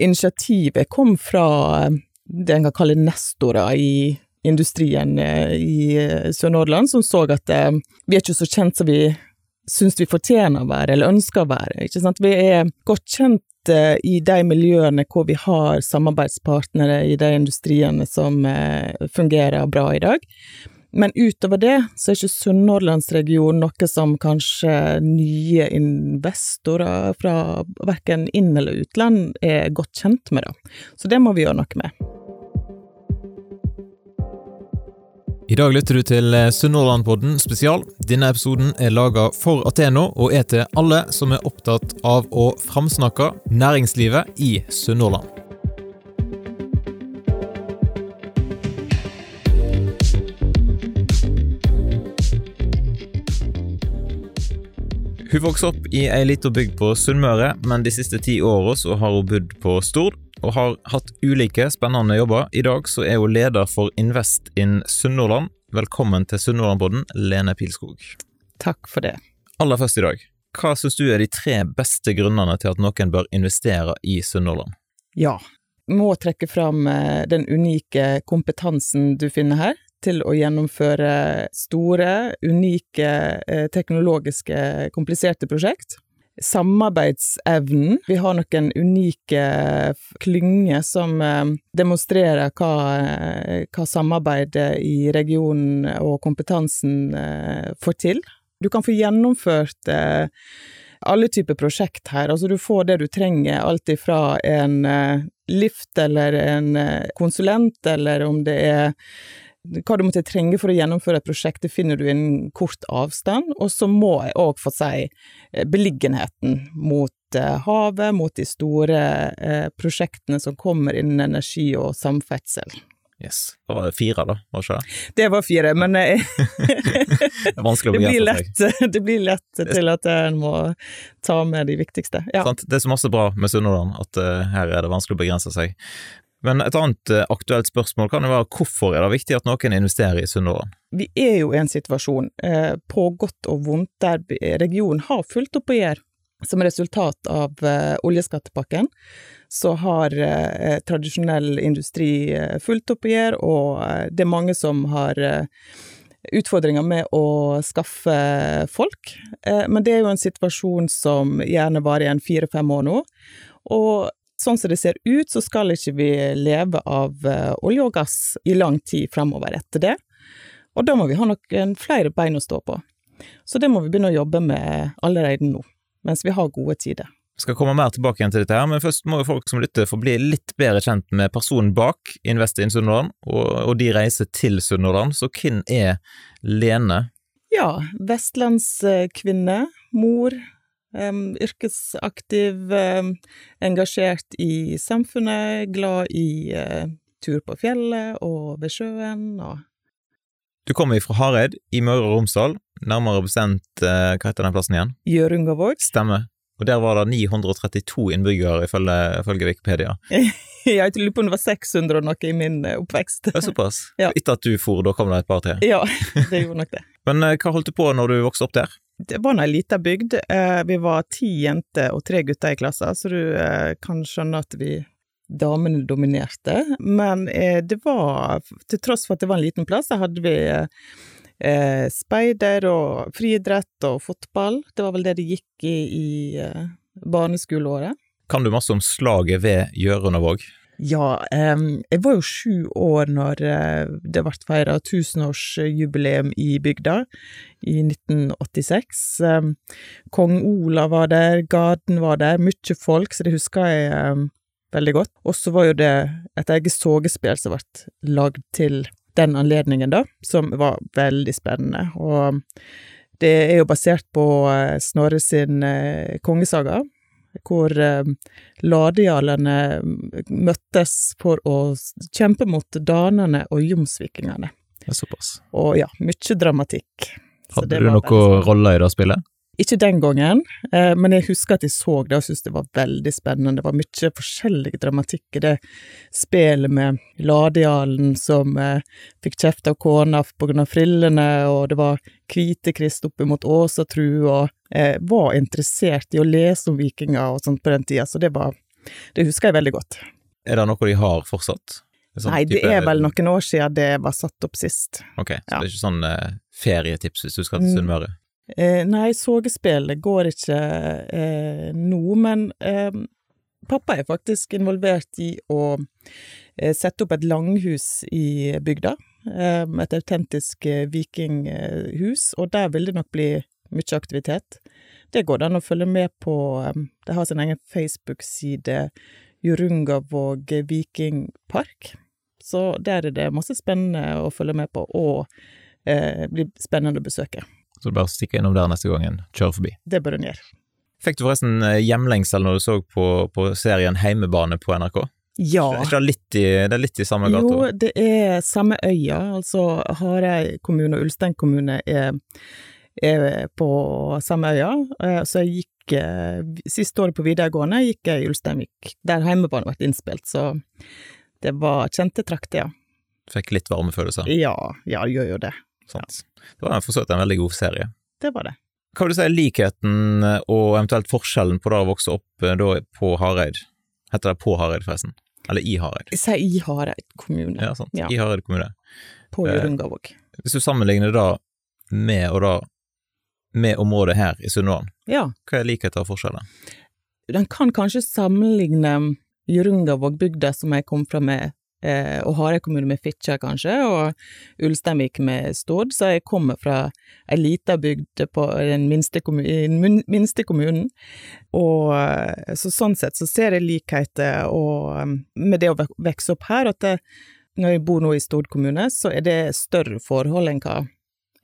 initiativet kom fra eh, det en kan kalle nestorer i industrien eh, i eh, Sør-Nordland, som så at vi er ikke så kjent som vi syns vi fortjener å være, eller ønsker å være. Ikke sant? Vi er godt kjent i de miljøene hvor vi har samarbeidspartnere i de industriene som fungerer bra i dag. Men utover det så er ikke Sunnhordlandsregionen noe som kanskje nye investorer fra verken inn- eller utland er godt kjent med, da. Så det må vi gjøre noe med. I dag lytter du til Sunnhordlandpodden spesial. Denne episoden er laga for Ateno og er til alle som er opptatt av å framsnakke næringslivet i Sunnhordland. Hun vokste opp i ei lita bygd på Sunnmøre, men de siste ti åra har hun bodd på Stord og har hatt ulike spennende jobber. I dag så er hun leder for Invest in Sunnhordland. Velkommen til Sunnhordlandpodden, Lene Pilskog. Takk for det. Aller først i dag, hva syns du er de tre beste grunnene til at noen bør investere i Sunnhordland? Ja, må trekke fram eh, den unike kompetansen du finner her til å gjennomføre store, unike, eh, teknologiske, kompliserte prosjekt. Samarbeidsevnen. Vi har noen unike klynger som eh, demonstrerer hva, eh, hva samarbeidet i regionen og kompetansen får til. Du kan få gjennomført alle typer prosjekt her. Altså du får det du trenger, alt ifra en lift eller en konsulent, eller om det er hva du måtte trenge for å gjennomføre et prosjekt, det finner du i en kort avstand. Og så må jeg òg få si eh, beliggenheten mot eh, havet, mot de store eh, prosjektene som kommer innen energi og samferdsel. Yes. Da var det fire, da? var ikke det? Det var fire, men det, vanskelig å det, blir lett, det blir lett til at en må ta med de viktigste. Ja. Det er så masse bra med Sunnhordland at her er det vanskelig å begrense seg. Men et annet eh, aktuelt spørsmål kan jo være hvorfor er det viktig at noen investerer i Sunnhordland? Vi er jo i en situasjon, eh, på godt og vondt, der regionen har fulgt opp å gjøre. Som resultat av eh, oljeskattepakken så har tradisjonell industri fulgt opp å gjøre, og det er mange som har utfordringer med å skaffe folk. Men det er jo en situasjon som gjerne varer i en fire-fem år nå. Og Sånn som det ser ut, så skal ikke vi leve av uh, olje og gass i lang tid fremover etter det. Og da må vi ha noen flere bein å stå på. Så det må vi begynne å jobbe med allerede nå, mens vi har gode tider. Vi skal komme mer tilbake igjen til dette, her, men først må jo folk som lytter få bli litt bedre kjent med personen bak Invest in Sunnhordland, og, og de reiser til Sunnhordland. Så hvem er Lene? Ja, vestlandskvinne, mor, yrkesaktiv, engasjert i samfunnet, glad i uh, tur på fjellet og ved sjøen og Du kommer fra Hareid i Møre og Romsdal, nærmere bestemt uh, hva heter den plassen igjen? Gjørungavåg. Stemmer. Og der var det 932 innbyggere, ifølge, ifølge Wikipedia. jeg lurer på om det var 600 og noe i min uh, oppvekst. Det er såpass? ja. Etter at du for, da kom det et par til? Ja, det gjorde nok det. Men hva holdt du på når du vokste opp der? Det var nå ei lita bygd. Eh, vi var ti jenter og tre gutter i klassen, så du eh, kan skjønne at vi damene dominerte. Men eh, det var, til tross for at det var en liten plass, så hadde vi speider og friidrett og fotball. Det var vel det det gikk i i barneskoleåret. Kan du masse om slaget ved Gjørundavåg? Ja, jeg var jo sju år når uh, det ble feira tusenårsjubileum i bygda, i 1986. Um, Kong Olav var der, Gaden var der, mye folk, så det husker jeg veldig godt. Og så var jo det et eget sogespill som ble lagd til den anledningen, da, som var veldig spennende. Og det er jo basert på uh, Snorre sin uh, kongesaga hvor eh, ladejarlene møttes for å kjempe mot danene og jomsvikingene. Såpass. Og ja, mye dramatikk. Hadde du noen rolle i det spillet? Ikke den gangen, eh, men jeg husker at jeg så det og syntes det var veldig spennende. Det var mye forskjellig dramatikk i det spillet med Ladealen som eh, fikk kjeft av kona av frillene, og det var Kvitekrist opp mot Åsatru, og jeg var interessert i å lese om vikinger og sånt på den tida, så det var det husker jeg veldig godt. Er det noe de har fortsatt? Sånn Nei, det er vel noen år siden det var satt opp sist. Ok, så ja. det er ikke sånn eh, ferietips hvis du skal til Sunnmøre? Eh, nei, sågespillet går ikke eh, nå, men eh, pappa er faktisk involvert i å eh, sette opp et langhus i bygda. Eh, et autentisk vikinghus, og der vil det nok bli mye aktivitet. Det går det an å følge med på. Det har sin egen Facebook-side, Jurungavåg vikingpark. Så der er det masse spennende å følge med på, og eh, blir spennende å besøke. Så du bare stikker innom der neste gang en kjører forbi. Det bør en gjøre. Fikk du forresten eh, hjemlengsel når du så på, på serien Heimebane på NRK? Ja. Det er, litt i, det er litt i samme gata? Jo, det er samme øya. Altså Hareid kommune og Ulstein kommune er, er, på samme øya. Eh, så jeg gikk eh, Siste året på videregående gikk jeg i Ulsteinvik, der Heimebane ble innspilt. Så det var kjente trakter, ja. Fikk litt varmefølelser? Ja, ja, gjør jo det. Sant. Det var for så vidt en veldig god serie. Det var det. Hva vil du si er likheten og eventuelt forskjellen på det å vokse opp eh, da på Hareid? Heter det på Hareid, forresten? Eller i Hareid? Jeg sier i Hareid kommune. Ja, sant. Ja. I Hareid kommune. På Jørundavåg. Eh, hvis du sammenligner det med og da med området her i Sunnhordland, ja. hva er likheten og forskjellen? Den kan kanskje sammenligne Jørundavåg, bygda som jeg kom fra med, eh, og Hareid kommune med Fitjar, kanskje, og Ulsteinvik med Stord, så jeg kommer fra ei lita bygd på den minste, kommun minste, kommunen. Og eh, så sånn sett så ser jeg likheter og, med det å vokse opp her, at det, når jeg bor nå i Stord kommune, så er det større forhold enn hva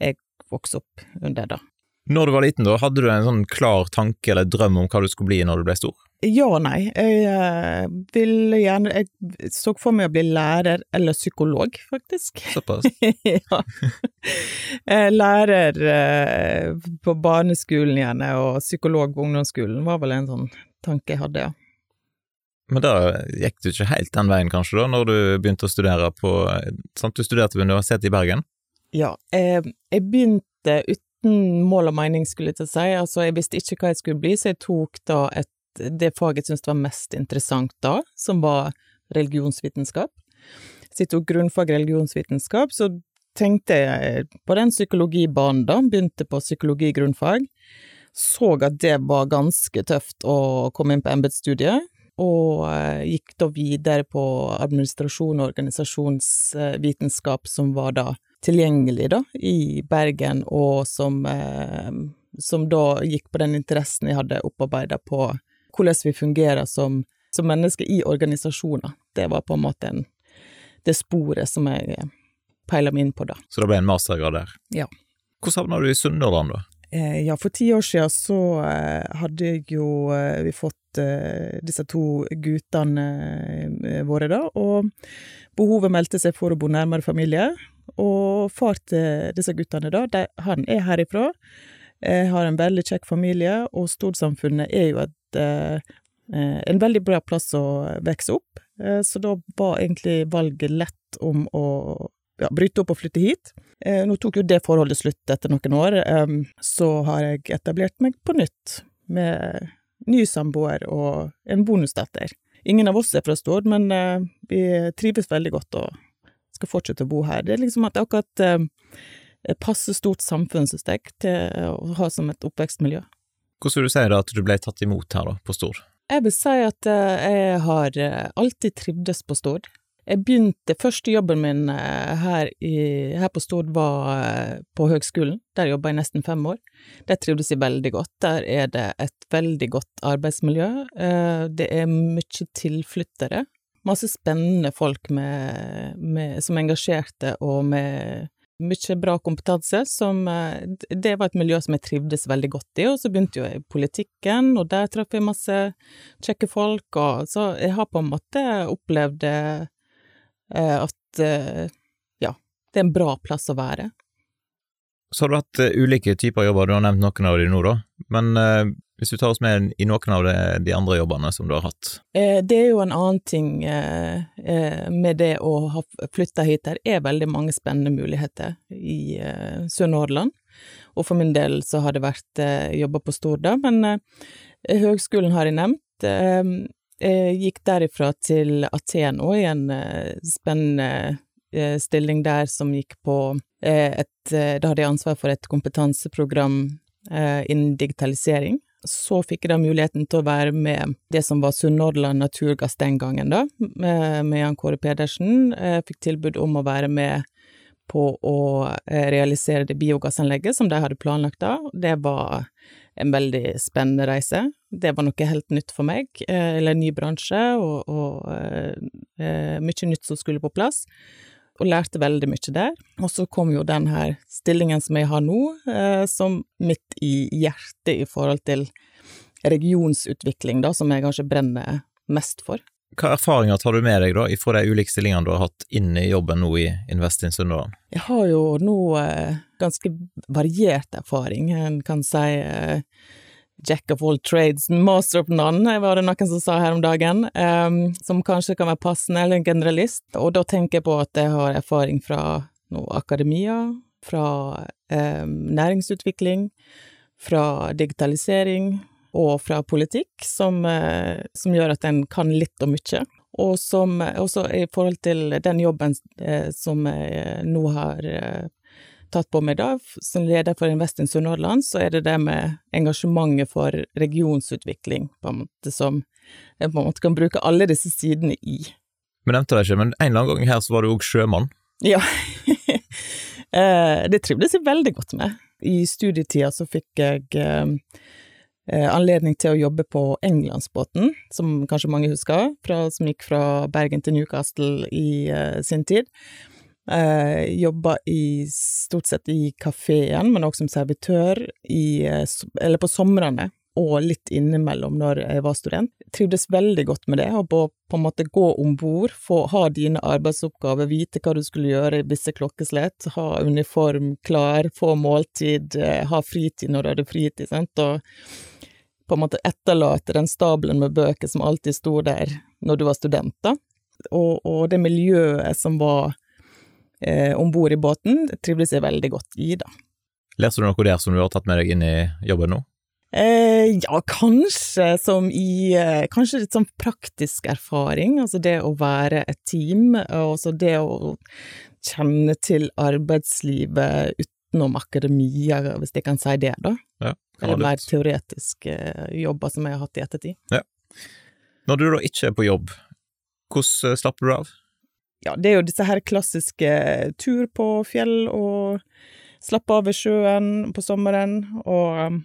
jeg vokste opp under da. Når du var liten, da, hadde du en sånn klar tanke eller drøm om hva du skulle bli når du ble stor? Ja og nei. Jeg uh, ville gjerne Jeg så for meg å bli lærer eller psykolog, faktisk. Såpass? ja. lærer uh, på barneskolen gjerne, og psykolog på ungdomsskolen var vel en sånn tanke jeg hadde, ja. Men da gikk du ikke helt den veien, kanskje, da, når du begynte å studere på Sant, du studerte ved Universitetet i Bergen? Ja, jeg, begynte uten mål og mening, skulle jeg til å si. Altså, jeg visste ikke hva jeg skulle bli, så jeg tok da et det faget jeg syntes var mest interessant da, som var religionsvitenskap. Så jeg tok grunnfag religionsvitenskap, så tenkte jeg på den psykologibanen da, begynte på psykologi grunnfag. Så at det var ganske tøft å komme inn på embetsstudiet, og eh, gikk da videre på administrasjon og organisasjonsvitenskap, som var da tilgjengelig da, i Bergen, og som, eh, som da gikk på den interessen jeg hadde opparbeida på hvordan vi fungerer som, som mennesker i organisasjoner. Det var på en måte en, det sporet som jeg peila meg inn på da. Så det ble en mastergrad der? Ja. Hvordan havna du i Sunnhordland, da? Eh, ja, for ti år siden så eh, hadde jo eh, vi fått disse to guttene våre, da, og behovet meldte seg for å bo nærmere familie. Og far til disse guttene, da, de, han er herifra. Har en veldig kjekk familie, og storsamfunnet er jo et en veldig bra plass å vokse opp, så da var egentlig valget lett om å ja, bryte opp og flytte hit. Nå tok jo det forholdet slutt etter noen år, så har jeg etablert meg på nytt med ny samboer og en bonusdatter. Ingen av oss er fra Stord, men vi trives veldig godt og skal fortsette å bo her. Det er liksom at akkurat passe stort samfunn, jeg, til å ha som et oppvekstmiljø. Hvordan vil du si at du ble tatt imot her, da, på Stord? Jeg vil si at eh, jeg har eh, alltid trivdes på Stord. Jeg begynte Første jobben min eh, her, i, her på Stord var på høgskolen. Der jobba jeg nesten fem år. Der trivdes jeg veldig godt. Der er det et veldig godt arbeidsmiljø. Det er mye tilflyttere. Masse spennende folk med, med, som er engasjerte og med mye bra kompetanse, som eh, Det var et miljø som jeg trivdes veldig godt i, og så begynte jeg i politikken, og der traff jeg masse kjekke folk, og så jeg har på en måte opplevd eh, at eh, ja, det er en bra plass å være. Så har du hatt ulike typer jobber, du har nevnt noen av de nå, da, men hvis du tar oss med i noen av de, de andre jobbene som du har hatt? Eh, det er jo en annen ting eh, eh med det å ha flytta hit. Det er veldig mange spennende muligheter i eh, Sunnhordland. Og for min del så har det vært eh, jobba på Stord, da. Men eh, høgskolen har jeg nevnt. Eh, Jeg gikk derifra til Aten òg, i en spennende stilling der som gikk på et Da hadde jeg ansvar for et kompetanseprogram innen digitalisering. Så fikk jeg da muligheten til å være med det som var Sunnhordland Naturgass den gangen, da, med Jan Kåre Pedersen. Jeg fikk tilbud om å være med på å realisere det biogassanlegget som de hadde planlagt da. Det var en veldig spennende reise. Det var noe helt nytt for meg, eller en ny bransje, og, og eh, mye nytt som skulle på plass og lærte veldig mye der. Og så kom jo den her stillingen som jeg har nå, eh, som midt i hjertet i forhold til regionsutvikling, da, som jeg kanskje brenner mest for. Hva erfaringer tar du med deg da, fra de ulike stillingene du har hatt inn i jobben nå i Invest in Sunnhordland? Jeg har jo nå eh, ganske variert erfaring, en kan si. uh, Jack of all trades, master of none, var det noen som sa her om dagen, um, som kanskje kan være passende, eller en generalist. Og da tenker jeg på at jeg har erfaring fra noe akademia, fra um, næringsutvikling, fra digitalisering og fra politikk, som, uh, som gjør at en kan litt og mye. Og som også i forhold til den jobben eh, som jeg nå har tatt på meg da, som leder for Invest in Sunnhordland, så er det det med engasjementet for regionsutvikling, på en måte, som jeg på en måte kan bruke alle disse sidene i. Vi nevnte det ikke, men en eller annen gang her så var du òg sjømann? Ja. Eh, det trivdes jeg veldig godt med. I studietida så fikk jeg eh, eh, anledning til å jobbe på Englandsbåten, som kanskje mange husker, fra, som gikk fra Bergen til Newcastle i sin tid. Eh, jobba i stort sett i kafeen, men også som servitør i, eh, eller på somrene, og litt innimellom når jeg var student. Trivdes veldig godt med det, å på, på en måte gå om bord, ha dine arbeidsoppgaver, vite hva du skulle gjøre i visse klokkeslett, ha uniform klar, få måltid, eh, ha fritid når du hadde fritid, sant, og på en måte etterlate den stabelen med bøker som alltid sto der når du var student, da. Og, og det miljøet som var eh, om bord i båten, trivdes jeg veldig godt i, da. Lærte du noe der som du har tatt med deg inn i jobben nå? Eh, ja, kanskje som i eh, Kanskje litt sånn praktisk erfaring, altså det å være et team, og også det å kjenne til arbeidslivet utenom akademia, hvis jeg kan si det, da. Ja, Eller mer teoretiske eh, jobber som jeg har hatt i ettertid. Ja. Når du da ikke er på jobb, hvordan slapper du av? Ja, det er jo disse her klassiske tur på fjell og slappe av ved sjøen på sommeren, og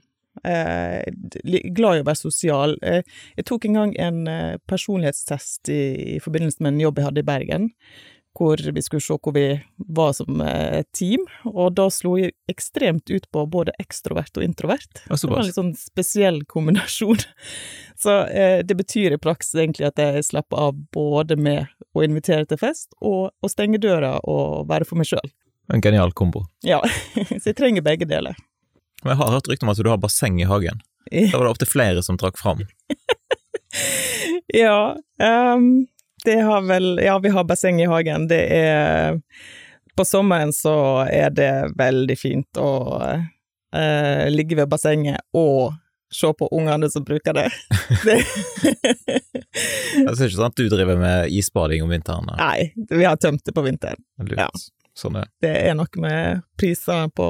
eh, glad i å være sosial. Eh, jeg tok en gang en eh, personlighetstest i, i, forbindelse med en jobb jeg hadde i Bergen, hvor vi skulle se hvor vi var som eh, team, og da slo jeg ekstremt ut på både ekstrovert og introvert. Det var en litt sånn spesiell kombinasjon. Så eh, det betyr i praksis egentlig at jeg slapper av både med å invitere til fest og å stenge døra og være for meg sjøl. En genial kombo. Ja, så jeg trenger begge deler. Men jeg har hørt rykte om at du har basseng i hagen. Da var det opptil flere som trakk fram. ja, um, det har vel Ja, vi har basseng i hagen. Det er På sommeren så er det veldig fint å uh, ligge ved bassenget og se på ungene som bruker det. det. det er ikke sånn at du driver med isbading om vinteren? Da. Nei, vi har tømt det på vinteren. Ja. Sånn er. det er noe med priser på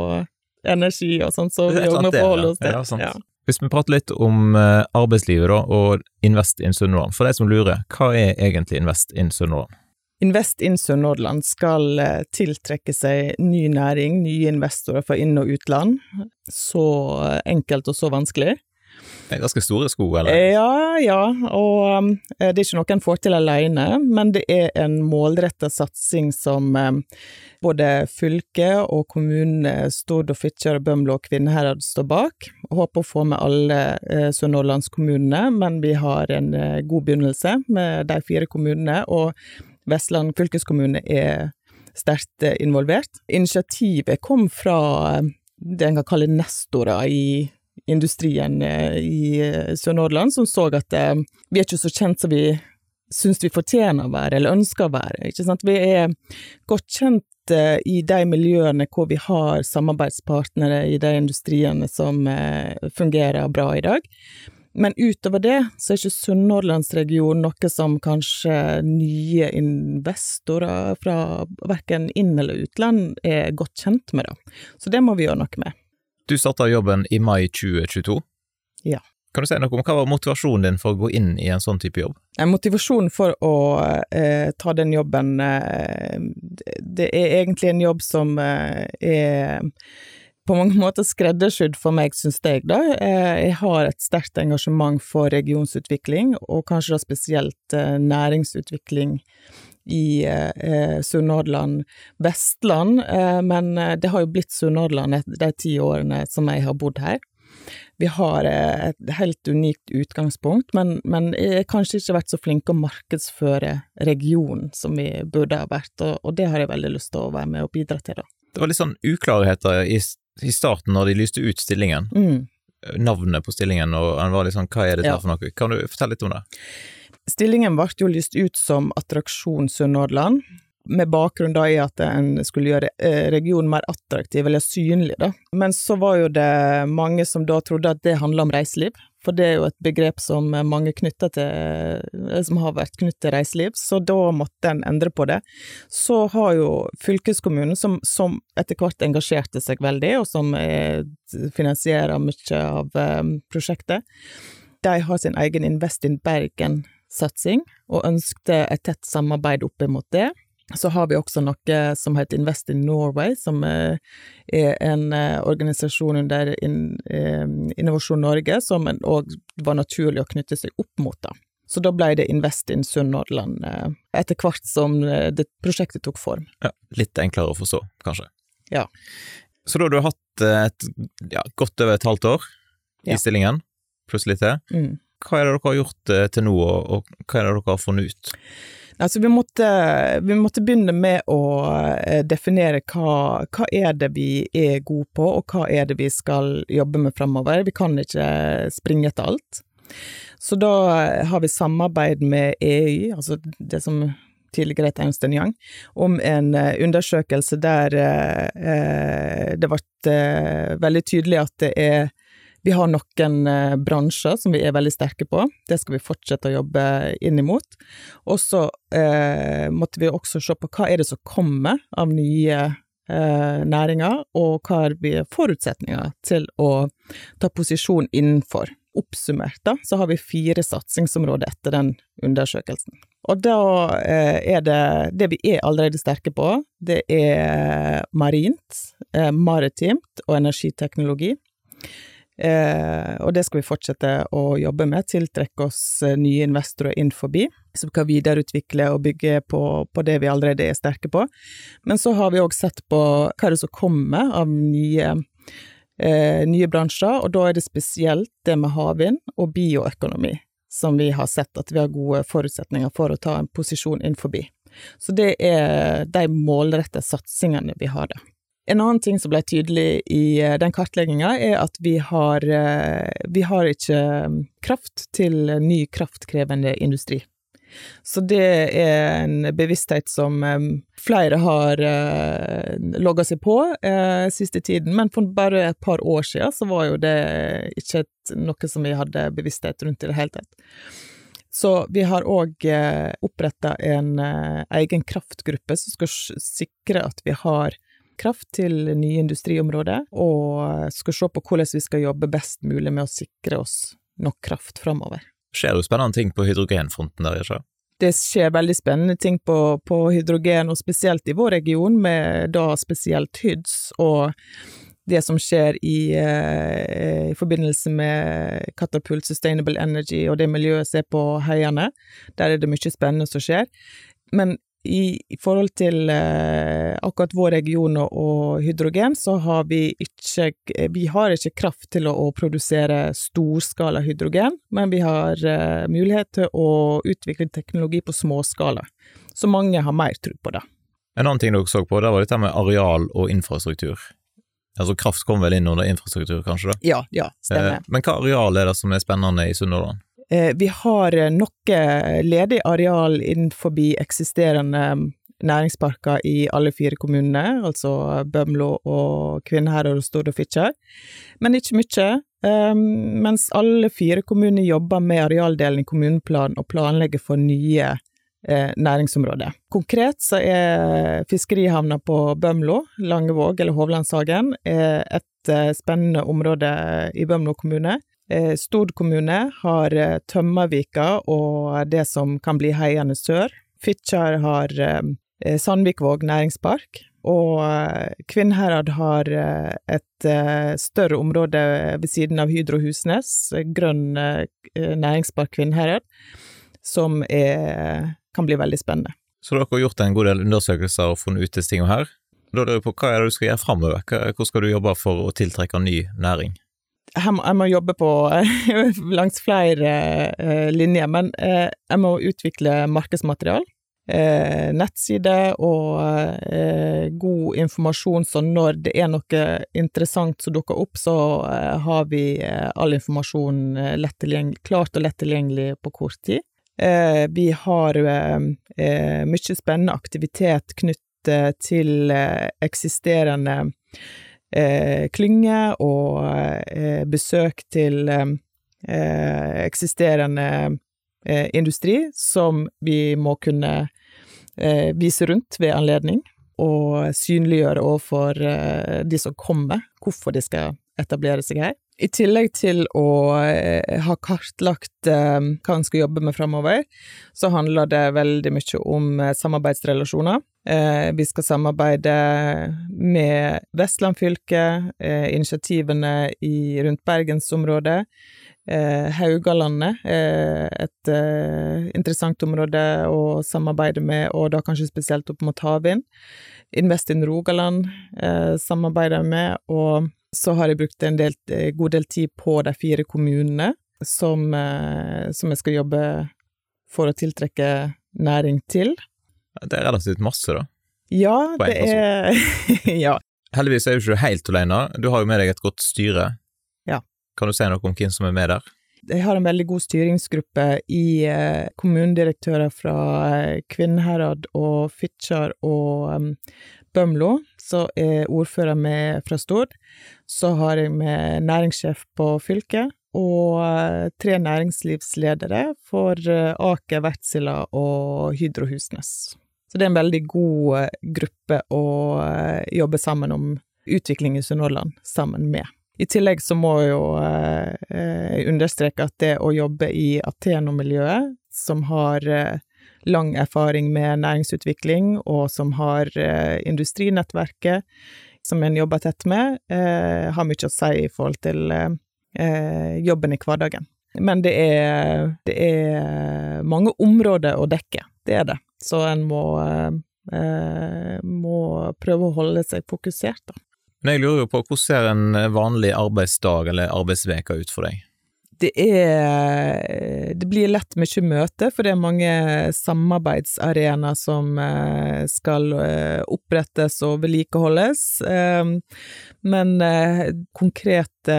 energi og sånt, så vi må forholde oss til. Ja, ja. Hvis vi prater litt om eh, arbeidslivet da, og Invest in Sunnhordland, for de som lurer, hva er egentlig Invest in Sunnhordland? Invest in Sunnhordland skal eh, tiltrekke seg ny næring, nye investorer fra inn- og utland. Så enkelt og så vanskelig. Det er ganske store sko, eller? Ja, ja, og um, det er ikke noe en får til alene, men det er en målretta satsing som um, både fylket og kommunene Stord og Fitjar, Bømlo og Kvinnherad står bak. Håper å få med alle uh, sunnhordlandskommunene, men vi har en uh, god begynnelse med de fire kommunene, og Vestland fylkeskommune er sterkt involvert. Initiativet kom fra det en kan kalle nestorer i industrien eh, i eh, Sør-Nordland som så at eh, vi er ikke så kjent som vi syns vi fortjener å være, eller ønsker å være. Ikke sant? Vi er godt kjent i de miljøene hvor vi har samarbeidspartnere i de industriene som fungerer bra i dag. Men utover det så er ikke Sunnhordlandsregionen noe som kanskje nye investorer fra verken inn- eller utland er godt kjent med, da. Så det må vi gjøre noe med. Du starta jobben i mai 2022. Ja. Kan du si noe om hva var motivasjonen din for å gå inn i en sånn type jobb? Motivasjonen for å eh, ta den jobben eh, Det er egentlig en jobb som eh, er på mange måter skreddersydd for meg, syns jeg, da. Eh, jeg har et sterkt engasjement for regionsutvikling, og kanskje da spesielt eh, næringsutvikling i eh, Sunnhordland, Vestland, men det har jo blitt Sunnhordland de ti årene som jeg har bodd her. Vi har eh, et helt unikt utgangspunkt, men, men jeg har kanskje ikke vært så flinke å markedsføre regionen som vi burde ha vært, og, og, det har jeg veldig lyst til å være med og bidra til, da. Det var litt sånn uklarheter i, i starten når de lyste ut stillingen. Mm. Navnet på stillingen, og han var litt sånn hva er dette ja. for noe? Kan du fortelle litt om det? Stillingen ble jo lyst ut som Attraksjon Sunnhordland, med bakgrunn da i at en skulle gjøre eh, regionen mer attraktiv, eller synlig, da. Men så var jo det mange som da trodde at det handla om reiseliv, for det er jo et begrep som mange knytter til, eh, som har vært knyttet til reiseliv, så da måtte en endre på det. Så har jo fylkeskommunen, som, som etter hvert engasjerte seg veldig, og som finansierer mye av prosjektet, de har sin egen Invest in Bergen-satsing, og ønskte et tett samarbeid opp mot det. Så har vi også noe som heter Invest in Norway, som er en eh, organisasjon under eh, Innovasjon Norge, som òg var naturlig å knytte seg opp mot. da. Så da ble det Invest in Sunnhordland eh, etter hvert som det prosjektet tok form. Ja, Litt enklere å forstå, kanskje. Ja. Så da har du hatt et ja, godt over et halvt år i ja. stillingen, pluss litt til. Mm. Hva er det dere har gjort til nå, og hva er det dere har funnet ut? Altså, vi måtte, vi måtte begynne med å eh, definere hva, hva er det vi er gode på, og hva er det vi skal jobbe med fremover. Vi kan ikke springe etter alt. Så da har vi samarbeid med EU, altså det som tidligere het Ernst Young, om en eh, undersøkelse der eh, det ble eh, veldig tydelig at det er vi har noen eh, bransjer som vi er veldig sterke på, det skal vi fortsette å jobbe inn imot. Og så eh, måtte vi også se på hva er det som kommer av nye eh, næringer, og hva er vi forutsetninger til å ta posisjon innenfor. Oppsummert da, så har vi fire satsingsområder etter den undersøkelsen. Og da eh, er det det vi er allerede sterke på, det er marint, eh, maritimt og energiteknologi. Eh, og det skal vi fortsette å jobbe med, tiltrekke oss eh, nye investorer inn forbi, som kan videreutvikle og bygge på, på, det vi allerede er sterke på. Men så har vi òg sett på hva det som kommer av nye, eh, nye bransjer, og da er det spesielt det med havvind og bioøkonomi som vi har sett at vi har gode forutsetninger for å ta en posisjon inn forbi. Så det er de målrette satsingene vi har, det. En annen ting som ble tydelig i eh, den kartlegginga, er at vi har, eh, vi har ikke mm, kraft til ny kraftkrevende industri. Så det er en bevissthet som um, flere har uh, logga seg på siste tiden, men for bare et par år siden så var jo det ikke noe som vi hadde bevissthet rundt i det hele tatt. Så vi har òg oppretta en egen kraftgruppe som skal sikre at vi har kraft til nye industriområder, og skal se på hvordan vi skal jobbe best mulig med å sikre oss nok kraft framover. Skjer jo spennende ting på hydrogenfronten der, ikke det skjer veldig spennende ting på, på, hydrogen, og spesielt i vår region, med da spesielt Hyds og det som skjer i, eh, i forbindelse med Catapult Sustainable Energy og det miljøet ser på Heiane. Der er det mye spennende som skjer. Men i, i, forhold til eh, akkurat vår region og, og, hydrogen, så har vi ikke Vi har ikke kraft til å, å produsere storskala hydrogen, men vi har eh, mulighet til å utvikle teknologi på småskala. Så mange har mer tro på det. En annen ting dere så på, det var dette med areal og infrastruktur. Altså kraft kom vel inn under infrastruktur, kanskje? da? Ja, ja, stemmer. Eh, men hva areal er det som er spennende i Sunnhordland? Eh, vi har eh, noe ledig areal innenfor eksisterende mm, næringsparker i alle fire kommunene, altså Bømlo og Kvinnherad og Stord og Fitjar, men ikke mye. mens alle fire kommuner jobber med arealdelen i kommuneplanen og planlegger for nye næringsområder. Konkret så er fiskerihavna på Bømlo, Langevåg eller Hovlandshagen, et spennende område i Bømlo kommune. Stord kommune har Tømmervika og det som kan bli Heiane sør. Fitjar har Sandvikvåg næringspark, og Kvinnherad har et større område ved siden av Hydro Husnes, Grønn næringspark Kvinnherad, som er, kan bli veldig spennende. Så dere har gjort en god del undersøkelser og funnet ut disse tingene her. Da lurer jeg på hva er det du skal gjøre framover? Hvor skal du jobbe for å tiltrekke ny næring? Jeg må, jobbe på langs flere linjer, men jeg må utvikle markedsmaterial eh, nettside og eh, god informasjon, så når det er noe interessant som dukker opp, så eh, har vi eh, all informasjon eh, klart og lett tilgjengelig på kort tid. Eh, vi har mye spennende aktivitet knyttet til eksisterende klynger og besøk til eksisterende industri som vi må kunne eh, vise rundt ved anledning, og synliggjøre overfor eh, de som kommer, hvorfor de skal etablere seg her. I tillegg til å eh, ha kartlagt eh, hva en skal jobbe med framover, så handler det veldig mye om eh, samarbeidsrelasjoner. Vi skal samarbeide med Vestland fylke, initiativene i, rundt bergensområdet, Haugalandet et interessant område å samarbeide med, og da kanskje spesielt opp mot havvind. Invest in Rogaland samarbeider med, og så har jeg brukt en del, eh, god del tid på de fire kommunene som, eh, som jeg skal jobbe for å tiltrekke næring til. Det er relativt masse, da. Ja, det er Ja. Heldigvis er du ikke helt alene, du har jo med deg et godt styre. Ja. Kan du si noe om hvem som er med der? Jeg har en veldig god styringsgruppe i eh, kommunedirektører fra Kvinnherad og Fitjar og um, Bømlo, som er ordfører med fra Stord. Så har jeg med næringssjef på fylket, og uh, tre næringslivsledere for uh, Aker, Wärtsilä og Hydro Husnes. Så det er en veldig god uh, gruppe å jobbe sammen om utvikling i Sunnhordland sammen med. I tillegg så må jeg jo eh, understreke at det å jobbe i Ateno-miljøet, som har eh, lang erfaring med næringsutvikling, og som har eh, industrinettverket, som en jobber tett med, eh, har mye å si i forhold til eh, jobben i hverdagen. Men det er, det er mange områder å dekke, det er det. Så en må, må prøve å holde seg fokusert, da. Men jeg lurer jo på, hvordan ser en vanlig arbeidsdag eller arbeidsveka ut for deg? Det er Det blir lett mye møte, for det er mange samarbeidsarenaer som eh, skal eh, opprettes og vedlikeholdes. Eh, men konkrete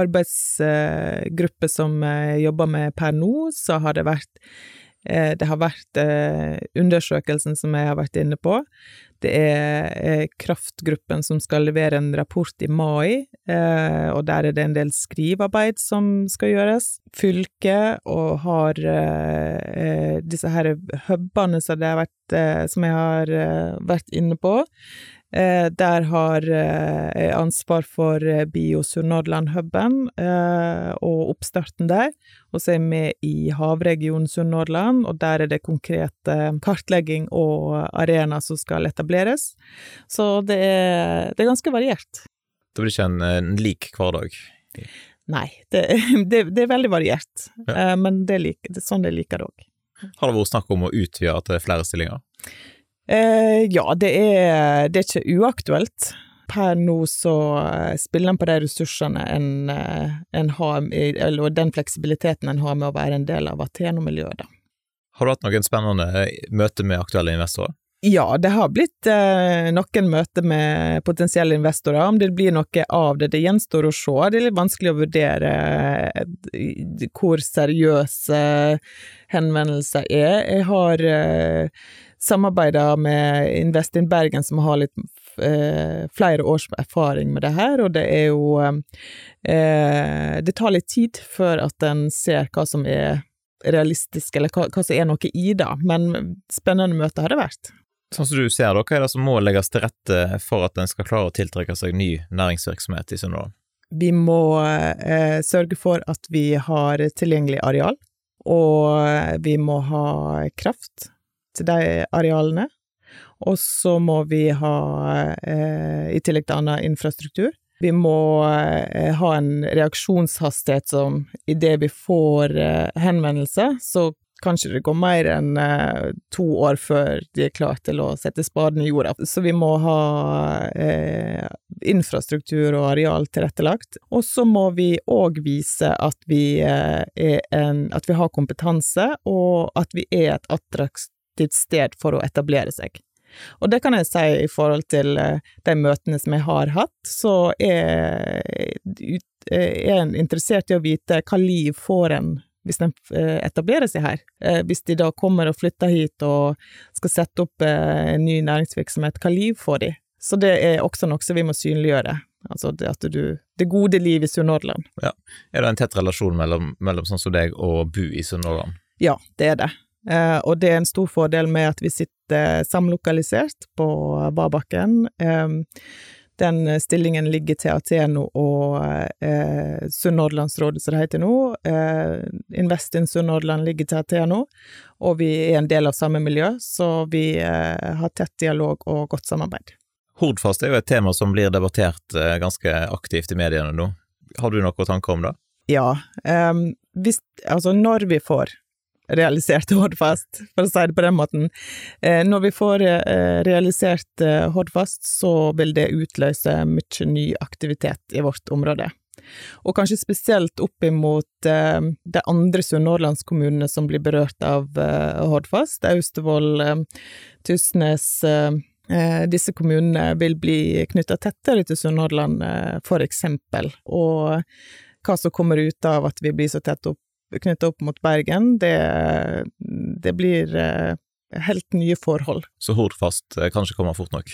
arbeidsgrupper som jobber med per nå, så har det vært det har vært undersøkelsen som jeg har vært inne på. Det er kraftgruppen som skal levere en rapport i mai, eh, og der er det en del skrivearbeid som skal gjøres. Fylket og har eh, disse her hubene som, som jeg har vært inne på. Eh, der har jeg eh, ansvar for Biosur Nordland-huben og oppstarten der. Og så er jeg med i Havregion Sunnhordland, og der er det konkrete kartlegging og arenaer som skal etableres. Så det er, det er ganske variert. Det blir ikke en, en lik hverdag? Nei, det, det, det, er veldig variert, ja. men det er, like, det er sånn jeg liker det òg. Har det vært snakk om å utvide til flere stillinger? Eh, ja, det er, det er ikke uaktuelt. Per nå så eh, spiller en på de ressursene en, eh, en har, eller den fleksibiliteten en har med å være en del av Ateno-miljøet, da. Har du hatt noen spennende møter med aktuelle investorer? Ja, det har blitt eh, noen møter med potensielle investorer. Om det blir noe av det, det gjenstår å se. Det er litt vanskelig å vurdere eh, hvor seriøse henvendelser er. Jeg har eh, samarbeider med Invest in Bergen, som har litt eh, flere års erfaring med det her, og det er jo eh, Det tar litt tid før at en ser hva som er realistisk, eller hva, hva som er noe i det, men spennende møte har det vært. Sånn som du ser det, hva er det som må legges til rette for at en skal klare å tiltrekke seg ny næringsvirksomhet i Sunnhordland? Vi må eh, sørge for at vi har tilgjengelig areal, og vi må ha kraft de arealene. Og så må vi ha, eh, i tillegg til annen infrastruktur, vi må eh, ha en reaksjonshastighet som idet vi får eh, henvendelse, så kanskje det går mer enn to år før de er klare til å sette spaden i jorda. Så vi må ha eh, infrastruktur og areal tilrettelagt. Og så må vi òg vise at vi, en, at vi har kompetanse, og at vi er et attraktivt sted for å etablere seg. Og det kan jeg si i forhold til eh, de møtene som jeg har hatt, så er jeg interessert i å vite hva liv får en hvis de eh, etablerer seg her. Eh, hvis de da kommer og flytter hit og skal sette opp en ny næringsvirksomhet, hva liv får de? Så det er også noe som vi må synliggjøre. Altså det du Det gode liv i Sunnhordland. Ja. Er det en tett relasjon mellom, mellom sånn som deg og bu i Sunnhordland? Ja, det er det. Eh, og det er en stor fordel med at vi sitter samlokalisert på Vabakken. Eh, den stillingen ligger til Ateno og eh, Sunnhordlandsrådet, som det heter nå. Eh, Invest in Sunnhordland ligger til Ateno, og vi er en del av samme miljø, så vi har tett dialog og godt samarbeid. Hordfast er jo et tema som blir debattert ganske aktivt i mediene nå. Har du noen tanker om det? Ja. Um, hvis, altså, når vi får realisert Hordfast, for å si det på den måten. Eh, når vi får eh, realisert eh, Hordfast, så vil det utløse mye ny aktivitet i vårt område. Og kanskje spesielt opp imot de andre sunnhordlandskommunene som blir berørt av Hordfast. Austevoll, Tysnes disse kommunene vil bli knytta tettere til Sunnhordland, for eksempel. Og hva som kommer ut av at vi blir så tett opp knytta opp mot Bergen, det, det blir eh, helt nye forhold. Så Hordfast eh, kan ikke komme fort nok?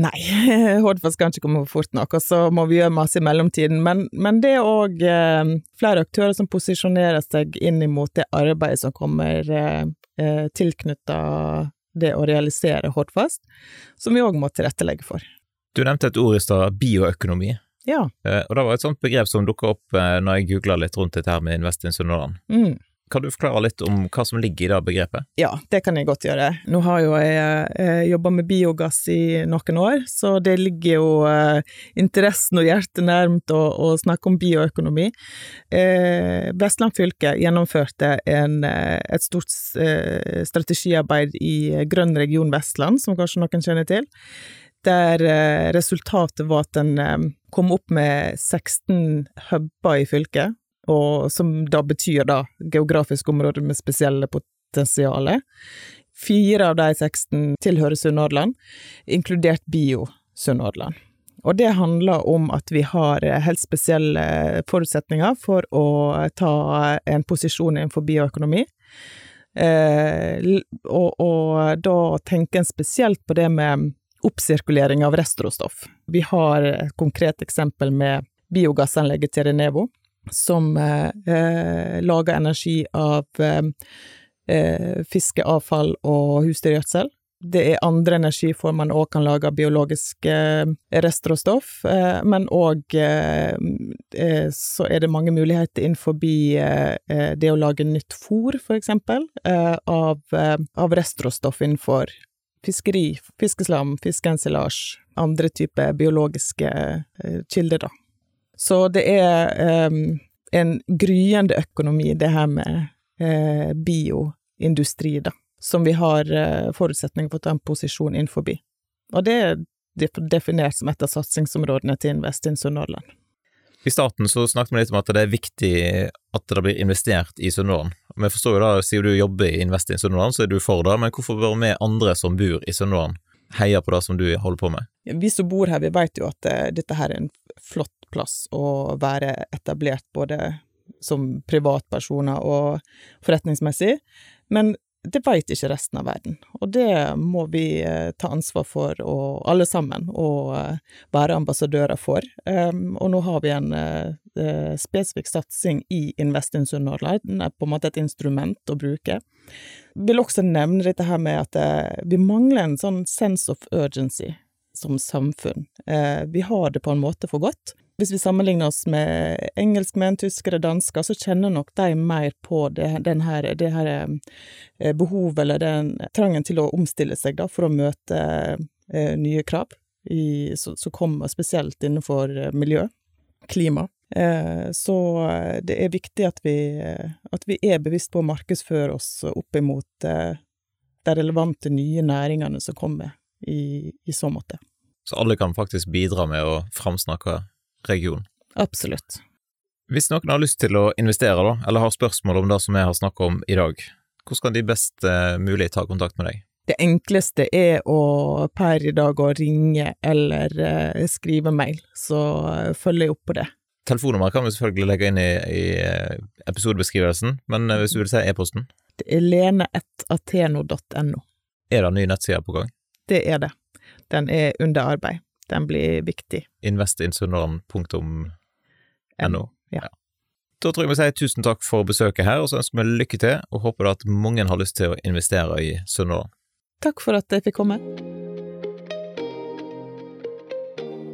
Nei, Hordfast kan ikke komme fort nok, og så må vi gjøre masse i mellomtiden. Men, men det er òg eh, flere aktører som posisjonerer seg inn mot det arbeidet som kommer eh, eh tilknytta det å realisere Hordfast, som vi òg må tilrettelegge for. Du nevnte et ord i stad, bioøkonomi. Ja. Eh, og det var et sånt begrep som dukka opp eh, når jeg googla litt rundt dette her med Invest in Sunnhordland. Mm. Kan du forklare litt om hva som ligger i det begrepet? Ja, det kan jeg godt gjøre. Nå har jo jeg eh, jobba med biogass i noen år, så det ligger jo interessen og hjertet nærmt å, å snakke om bioøkonomi. Eh, Vestland fylke gjennomførte en, et stort strategiarbeid i Grønn region Vestland, som kanskje noen kjenner til der resultatet var at en kom opp med 16 huber i fylket, og som da betyr da geografiske områder med spesielle potensialer. Fire av de 16 tilhører Sunnhordland, inkludert Bio-Sunnhordland. Og det handler om at vi har eh, helt spesielle forutsetninger for å ta en posisjon innenfor bioøkonomi. Eh, og, og da tenker en spesielt på det med oppsirkulering av restråstoff. Vi har et konkret eksempel med biogassanlegget til Renevo, som eh, eh, lager energi av eh, eh, fiskeavfall og husdyrgjødsel. Det er andre energiformer man òg kan lage av biologisk eh, restråstoff, eh, men òg så er det mange muligheter innenfor det å lage nytt fôr, for eksempel, av, av restråstoff innenfor fiskeri, fiskeslam, fiskeensilasje, andre typer biologiske eh, kilder, da. Så det er um, en gryende økonomi, det her med eh, bioindustri, da, som vi har eh, forutsetninger for å ta en posisjon innenfor. Og det er definert som et av satsingsområdene til Invest in Sunnhordland. I starten så snakket vi litt om at det er viktig at det blir investert i Sunnhordland. Vi forstår jo da, Siden du jobber i Invest in Sunnhordland, så er du for det, men hvorfor bør vi andre som bor i Sunnhordland heie på det som du holder på med? Vi som bor her, vi vet jo at uh, dette her er en flott plass å være etablert, både som privatpersoner og forretningsmessig. Men det veit ikke resten av verden. Og det må vi eh, ta ansvar for, og alle sammen, og eh, være ambassadører for. Um, og nå har vi en uh, spesifikk satsing i Invest in Sunnhordland. Den er på en måte et instrument å bruke. Jeg vil også nevne dette her med at vi mangler en sånn sense of urgency som samfunn. Vi har det på en måte for godt. Hvis vi sammenligner oss med engelskmenn, tyskere, dansker, så kjenner nok de mer på det, her, det her eh, behovet, eller den trangen til å omstille seg, da, for å møte eh, nye krav, som kommer spesielt innenfor eh, miljø, klima. Eh, så eh, det er viktig at vi, at vi, er bevisst på å markedsføre oss opp imot eh, de relevante nye næringene som kommer i, i så måte. Så alle kan faktisk bidra med å framsnakke region. Absolutt. Hvis noen har lyst til å investere, da, eller har spørsmål om det som jeg har snakket om i dag, hvordan kan de best uh, mulig ta kontakt med deg? Det enkleste er å per i dag å ringe eller uh, skrive mail, så uh, følger jeg opp på det. Telefonnummer kan vi selvfølgelig legge inn i, i episodebeskrivelsen, men hvis du vil se e-posten? Det er lene1ateno.no. Er det en ny nettside på gang? Det er det. Den er under arbeid den blir viktig. Investinsunnhordland.no. Ja. Da tror jeg vi sier tusen takk for besøket her, og så ønsker vi lykke til, og håper at mange har lyst til å investere i Sunnhordland. Takk for at jeg fikk komme.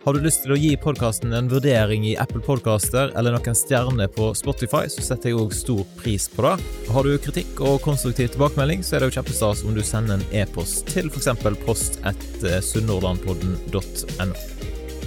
Har du lyst til å gi podkasten en vurdering i Apple Podcaster eller noen stjerner på Spotify, så setter jeg òg stor pris på det. Har du kritikk og konstruktiv tilbakemelding, så er det jo kjempestas om du sender en e-post til f.eks. post1sunnhordlandpodden.no.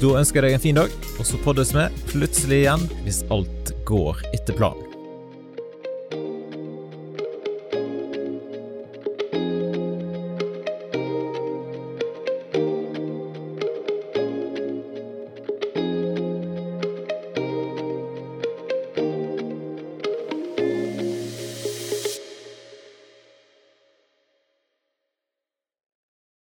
Da ønsker jeg deg en fin dag, og så poddes vi plutselig igjen hvis alt går etter planen.